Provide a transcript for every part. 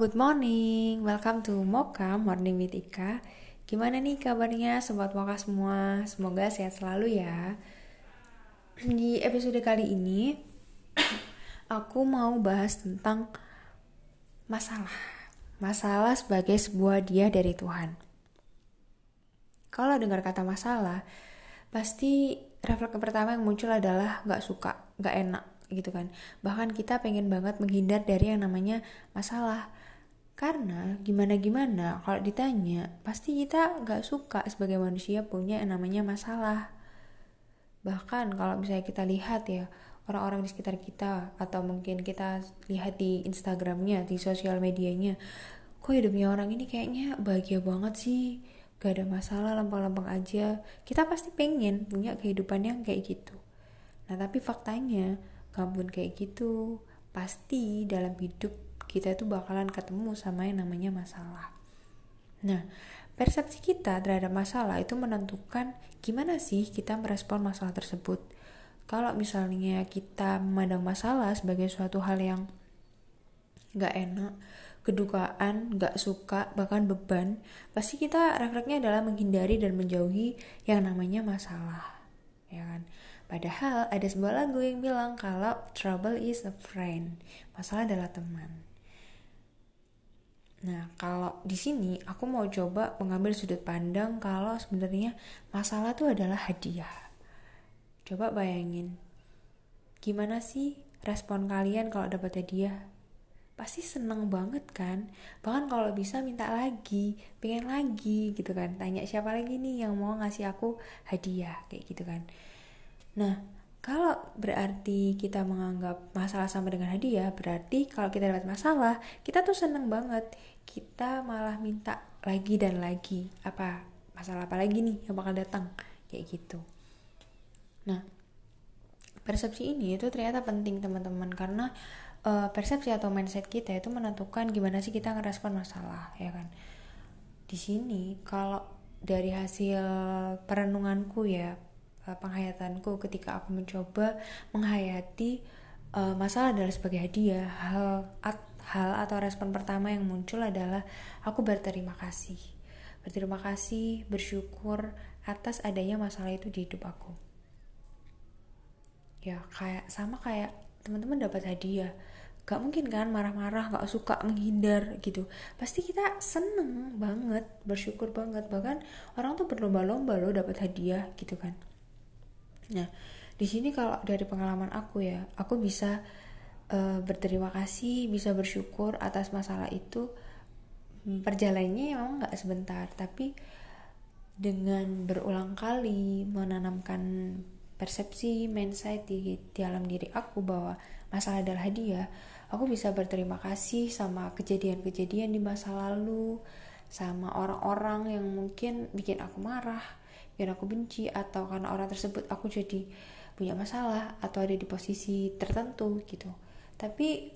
good morning. Welcome to Mocha Morning with Ika. Gimana nih kabarnya sobat Mocha semua? Semoga sehat selalu ya. Di episode kali ini aku mau bahas tentang masalah. Masalah sebagai sebuah dia dari Tuhan. Kalau dengar kata masalah, pasti refleks pertama yang muncul adalah gak suka, gak enak, gitu kan bahkan kita pengen banget menghindar dari yang namanya masalah karena gimana gimana kalau ditanya pasti kita nggak suka sebagai manusia punya yang namanya masalah. Bahkan kalau misalnya kita lihat ya orang-orang di sekitar kita atau mungkin kita lihat di Instagramnya di sosial medianya kok hidupnya orang ini kayaknya bahagia banget sih gak ada masalah lempeng-lempeng aja. Kita pasti pengen punya kehidupan yang kayak gitu. Nah tapi faktanya kampun kayak gitu. Pasti dalam hidup kita itu bakalan ketemu sama yang namanya masalah nah persepsi kita terhadap masalah itu menentukan gimana sih kita merespon masalah tersebut kalau misalnya kita memandang masalah sebagai suatu hal yang gak enak kedukaan, gak suka, bahkan beban, pasti kita refleksnya adalah menghindari dan menjauhi yang namanya masalah, ya kan? Padahal ada sebuah lagu yang bilang kalau trouble is a friend, masalah adalah teman. Nah, kalau di sini aku mau coba mengambil sudut pandang kalau sebenarnya masalah itu adalah hadiah. Coba bayangin, gimana sih respon kalian kalau dapat hadiah? Pasti seneng banget kan? Bahkan kalau bisa minta lagi, pengen lagi gitu kan. Tanya siapa lagi nih yang mau ngasih aku hadiah kayak gitu kan. Nah, kalau berarti kita menganggap masalah sama dengan hadiah, berarti kalau kita dapat masalah, kita tuh seneng banget. Kita malah minta lagi dan lagi. Apa masalah apa lagi nih yang bakal datang? Kayak gitu. Nah, persepsi ini itu ternyata penting teman-teman karena uh, persepsi atau mindset kita itu menentukan gimana sih kita ngerespon masalah, ya kan? Di sini kalau dari hasil perenunganku ya uh, penghayatanku ketika aku mencoba menghayati uh, masalah adalah sebagai hadiah. Hal at, hal atau respon pertama yang muncul adalah aku berterima kasih. Berterima kasih bersyukur atas adanya masalah itu di hidup aku. Ya kayak sama kayak teman-teman dapat hadiah. Gak mungkin kan marah-marah gak suka menghindar gitu. Pasti kita seneng banget bersyukur banget. Bahkan orang tuh berlomba-lomba loh dapat hadiah gitu kan Nah, di sini kalau dari pengalaman aku ya, aku bisa uh, berterima kasih, bisa bersyukur atas masalah itu. Perjalanannya memang nggak sebentar, tapi dengan berulang kali menanamkan persepsi mindset di, di dalam diri aku bahwa masalah adalah hadiah, aku bisa berterima kasih sama kejadian-kejadian di masa lalu, sama orang-orang yang mungkin bikin aku marah, biar aku benci atau karena orang tersebut aku jadi punya masalah atau ada di posisi tertentu gitu. Tapi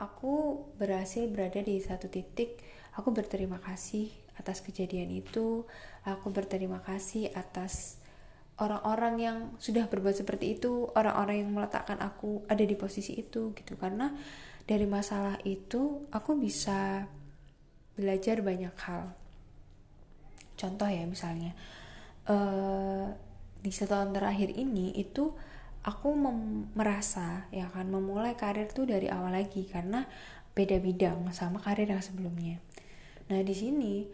aku berhasil berada di satu titik aku berterima kasih atas kejadian itu aku berterima kasih atas orang-orang yang sudah berbuat seperti itu orang-orang yang meletakkan aku ada di posisi itu gitu. Karena dari masalah itu aku bisa belajar banyak hal. Contoh ya misalnya uh, di setahun terakhir ini itu aku merasa ya kan memulai karir tuh dari awal lagi karena beda bidang sama karir yang sebelumnya. Nah di sini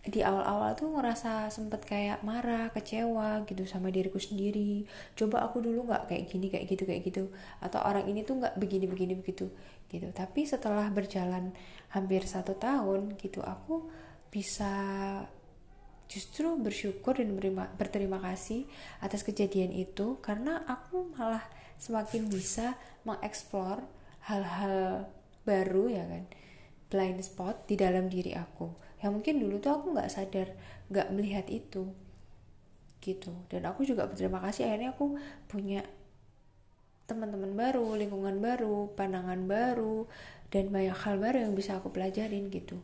di awal-awal tuh ngerasa sempet kayak marah, kecewa gitu sama diriku sendiri. Coba aku dulu nggak kayak gini, kayak gitu, kayak gitu. Atau orang ini tuh nggak begini, begini, begitu, gitu. Tapi setelah berjalan hampir satu tahun gitu, aku bisa justru bersyukur dan berima, berterima kasih atas kejadian itu karena aku malah semakin bisa mengeksplor hal-hal baru ya kan? Blind spot di dalam diri aku. Yang mungkin dulu tuh aku nggak sadar nggak melihat itu gitu. Dan aku juga berterima kasih akhirnya aku punya teman-teman baru lingkungan baru pandangan baru dan banyak hal baru yang bisa aku pelajarin gitu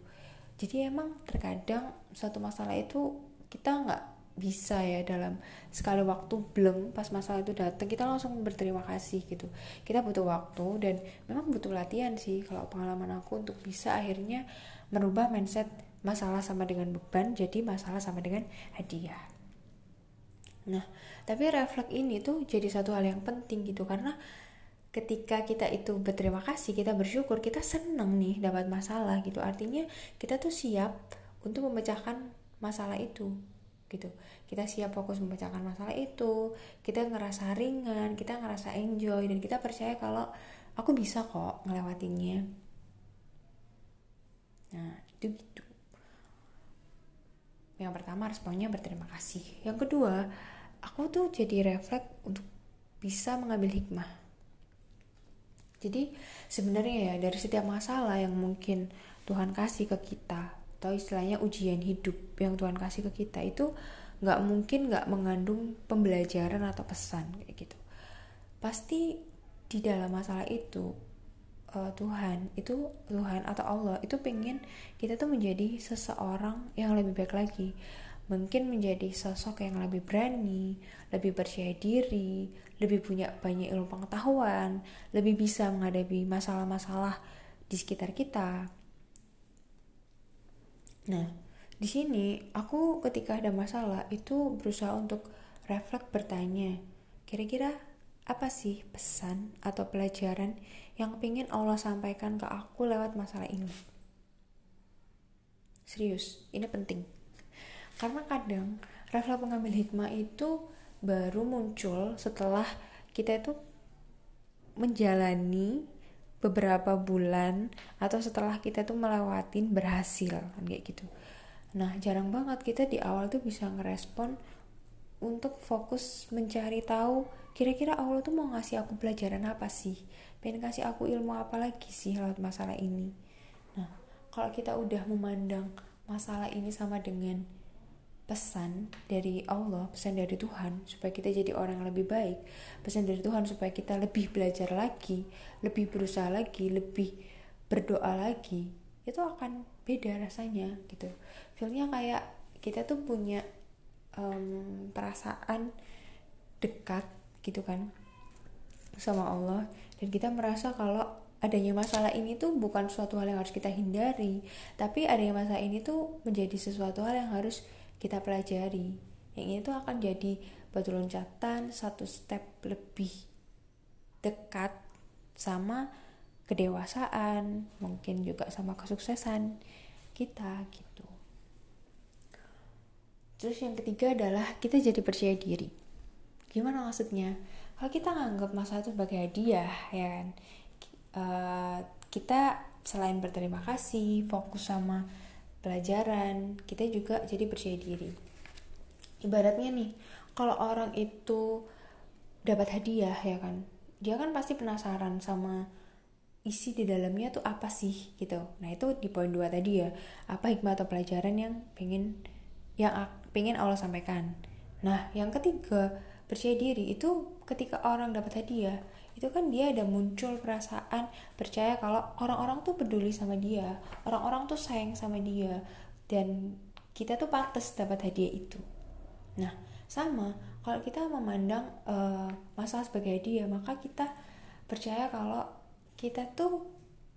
jadi emang terkadang suatu masalah itu kita nggak bisa ya dalam sekali waktu belum pas masalah itu datang kita langsung berterima kasih gitu. Kita butuh waktu dan memang butuh latihan sih kalau pengalaman aku untuk bisa akhirnya merubah mindset masalah sama dengan beban jadi masalah sama dengan hadiah. Nah tapi refleks ini tuh jadi satu hal yang penting gitu karena ketika kita itu berterima kasih kita bersyukur kita seneng nih dapat masalah gitu. Artinya kita tuh siap untuk memecahkan masalah itu gitu. Kita siap fokus memecahkan masalah itu kita ngerasa ringan kita ngerasa enjoy dan kita percaya kalau aku bisa kok ngelewatinnya. Nah itu gitu. Yang pertama responnya berterima kasih. Yang kedua aku tuh jadi refleks untuk bisa mengambil hikmah jadi sebenarnya ya dari setiap masalah yang mungkin Tuhan kasih ke kita atau istilahnya ujian hidup yang Tuhan kasih ke kita itu nggak mungkin nggak mengandung pembelajaran atau pesan kayak gitu. Pasti di dalam masalah itu uh, Tuhan itu Tuhan atau Allah itu pengen kita tuh menjadi seseorang yang lebih baik lagi mungkin menjadi sosok yang lebih berani, lebih percaya diri, lebih punya banyak ilmu pengetahuan, lebih bisa menghadapi masalah-masalah di sekitar kita. Nah, di sini aku ketika ada masalah itu berusaha untuk refleks bertanya, kira-kira apa sih pesan atau pelajaran yang ingin Allah sampaikan ke aku lewat masalah ini? Serius, ini penting. Karena kadang refleks pengambil hikmah itu baru muncul setelah kita itu menjalani beberapa bulan atau setelah kita tuh melewatin berhasil kan kayak gitu. Nah jarang banget kita di awal tuh bisa ngerespon untuk fokus mencari tahu kira-kira Allah tuh mau ngasih aku pelajaran apa sih? Pengen kasih aku ilmu apa lagi sih lewat masalah ini? Nah kalau kita udah memandang masalah ini sama dengan pesan dari Allah, pesan dari Tuhan supaya kita jadi orang yang lebih baik, pesan dari Tuhan supaya kita lebih belajar lagi, lebih berusaha lagi, lebih berdoa lagi, itu akan beda rasanya gitu. Feelnya kayak kita tuh punya um, perasaan dekat gitu kan sama Allah. Dan kita merasa kalau adanya masalah ini tuh bukan suatu hal yang harus kita hindari, tapi adanya masalah ini tuh menjadi sesuatu hal yang harus kita pelajari. Yang ini tuh akan jadi batu loncatan satu step lebih dekat sama kedewasaan mungkin juga sama kesuksesan kita gitu. Terus yang ketiga adalah kita jadi percaya diri. Gimana maksudnya? Kalau kita nganggap masa itu sebagai hadiah ya kan? Uh, kita selain berterima kasih fokus sama pelajaran kita juga jadi percaya diri. Ibaratnya nih kalau orang itu dapat hadiah ya kan dia kan pasti penasaran sama isi di dalamnya tuh apa sih gitu. Nah itu di poin dua tadi ya apa hikmah atau pelajaran yang pengen yang pengen Allah sampaikan. Nah yang ketiga percaya diri itu ketika orang dapat hadiah itu kan dia ada muncul perasaan percaya kalau orang-orang tuh peduli sama dia orang-orang tuh sayang sama dia dan kita tuh pantas dapat hadiah itu. Nah sama kalau kita memandang uh, masalah sebagai hadiah maka kita percaya kalau kita tuh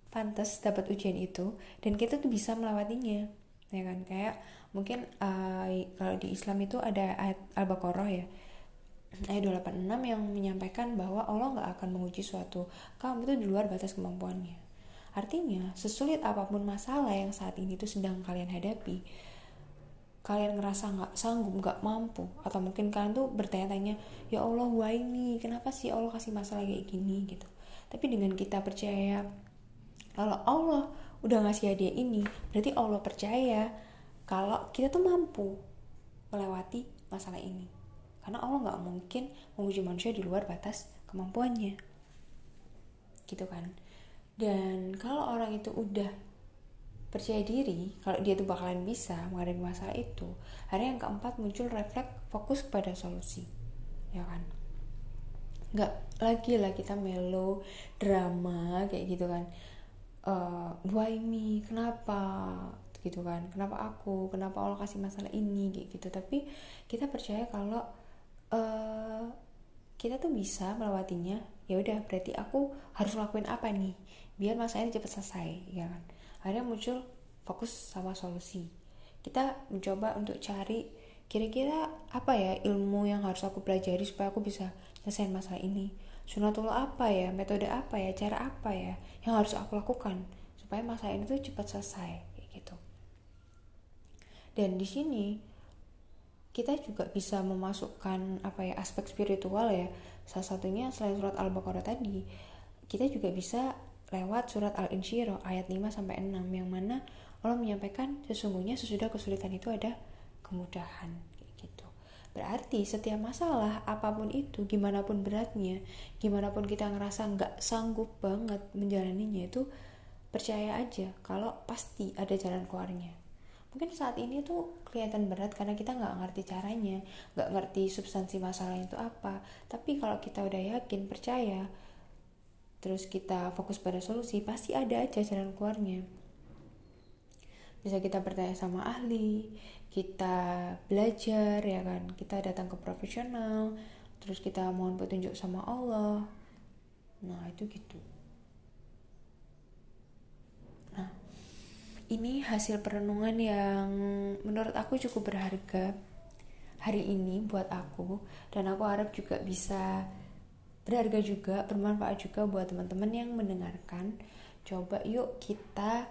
pantas dapat ujian itu dan kita tuh bisa melewatinya ya kan? Kayak mungkin uh, kalau di Islam itu ada ayat al-baqarah ya ayat 286 yang menyampaikan bahwa Allah nggak akan menguji suatu kamu itu di luar batas kemampuannya. Artinya, sesulit apa pun masalah yang saat ini itu sedang kalian hadapi, kalian ngerasa nggak sanggup, nggak mampu, atau mungkin kalian tuh bertanya-tanya, ya Allah, why ini? Kenapa sih Allah kasih masalah kayak gini gitu? Tapi dengan kita percaya kalau Allah udah ngasih hadiah ini, berarti Allah percaya kalau kita tuh mampu melewati masalah ini karena Allah nggak mungkin menguji manusia di luar batas kemampuannya. Gitu kan. Dan kalau orang itu udah percaya diri kalau dia tuh bakalan bisa menghadapi masalah itu hari yang keempat muncul refleks fokus pada solusi. Ya kan? Nggak lagi lah kita melo drama kayak gitu kan. Uh, why me? Kenapa? Gitu kan. Kenapa aku? Kenapa Allah kasih masalah ini? Gitu. Tapi kita percaya kalau uh, kita tuh bisa melewatinya. Ya udah berarti aku harus lakuin apa nih? Biar masalah ini cepat selesai ya kan? Akhirnya muncul fokus sama solusi. Kita mencoba untuk cari kira-kira apa ya ilmu yang harus aku pelajari supaya aku bisa selesai masalah ini. Sunatullah apa ya? Metode apa ya? Cara apa ya yang harus aku lakukan supaya masalah ini tuh cepat selesai gitu. Dan di sini kita juga bisa memasukkan apa ya aspek spiritual ya. Salah satunya selain surat al-baqarah tadi kita juga bisa lewat surat al-insyirah ayat 5 sampai 6 yang mana Allah menyampaikan sesungguhnya sesudah kesulitan itu ada kemudahan gitu. Berarti setiap masalah apa pun itu gimana pun beratnya gimana pun kita ngerasa nggak sanggup banget menjalaninya itu percaya aja kalau pasti ada jalan keluarnya mungkin saat ini tuh kelihatan berat karena kita nggak ngerti caranya nggak ngerti substansi masalah itu apa. Tapi kalau kita udah yakin percaya terus kita fokus pada solusi pasti ada aja jalan keluarnya. Bisa kita bertanya sama ahli kita belajar ya kan? Kita datang ke profesional terus kita mohon petunjuk sama Allah. Nah itu gitu ini hasil perenungan yang menurut aku cukup berharga hari ini buat aku. Dan aku harap juga bisa berharga juga bermanfaat juga buat teman-teman yang mendengarkan. Coba yuk kita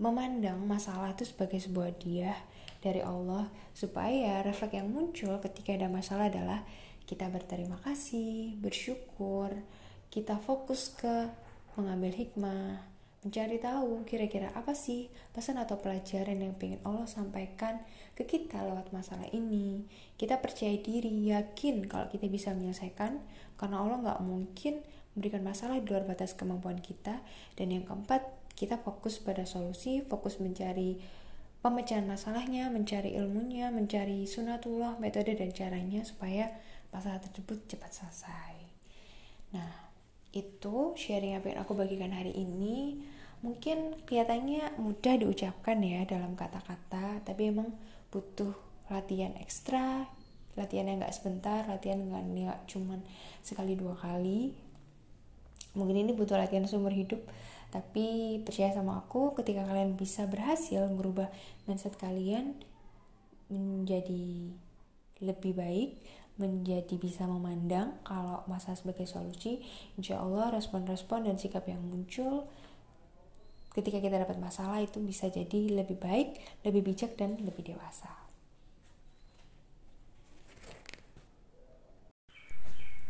memandang masalah itu sebagai sebuah hadiah dari Allah supaya refleks yang muncul ketika ada masalah adalah kita berterima kasih, bersyukur, kita fokus ke mengambil hikmah, mencari tahu kira-kira apa sih pesan atau pelajaran yang ingin Allah sampaikan ke kita lewat masalah ini. Kita percaya diri, yakin kalau kita bisa menyelesaikan, karena Allah nggak mungkin memberikan masalah di luar batas kemampuan kita. Dan yang keempat, kita fokus pada solusi, fokus mencari pemecahan masalahnya, mencari ilmunya, mencari sunatullah, metode dan caranya supaya masalah tersebut cepat selesai. Nah, itu sharing apa yang aku bagikan hari ini. Mungkin kelihatannya mudah diucapkan ya dalam kata-kata, tapi emang butuh latihan ekstra, latihan yang nggak sebentar, latihan nggak cuman sekali dua kali. Mungkin ini butuh latihan seumur hidup tapi percaya sama aku ketika kalian bisa berhasil merubah mindset kalian menjadi lebih baik menjadi bisa memandang kalau masa sebagai solusi insya Allah respon-respon dan sikap yang muncul ketika kita dapat masalah itu bisa jadi lebih baik, lebih bijak dan lebih dewasa.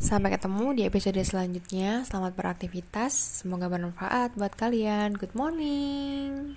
Sampai ketemu di episode selanjutnya. Selamat beraktivitas. Semoga bermanfaat buat kalian. Good morning.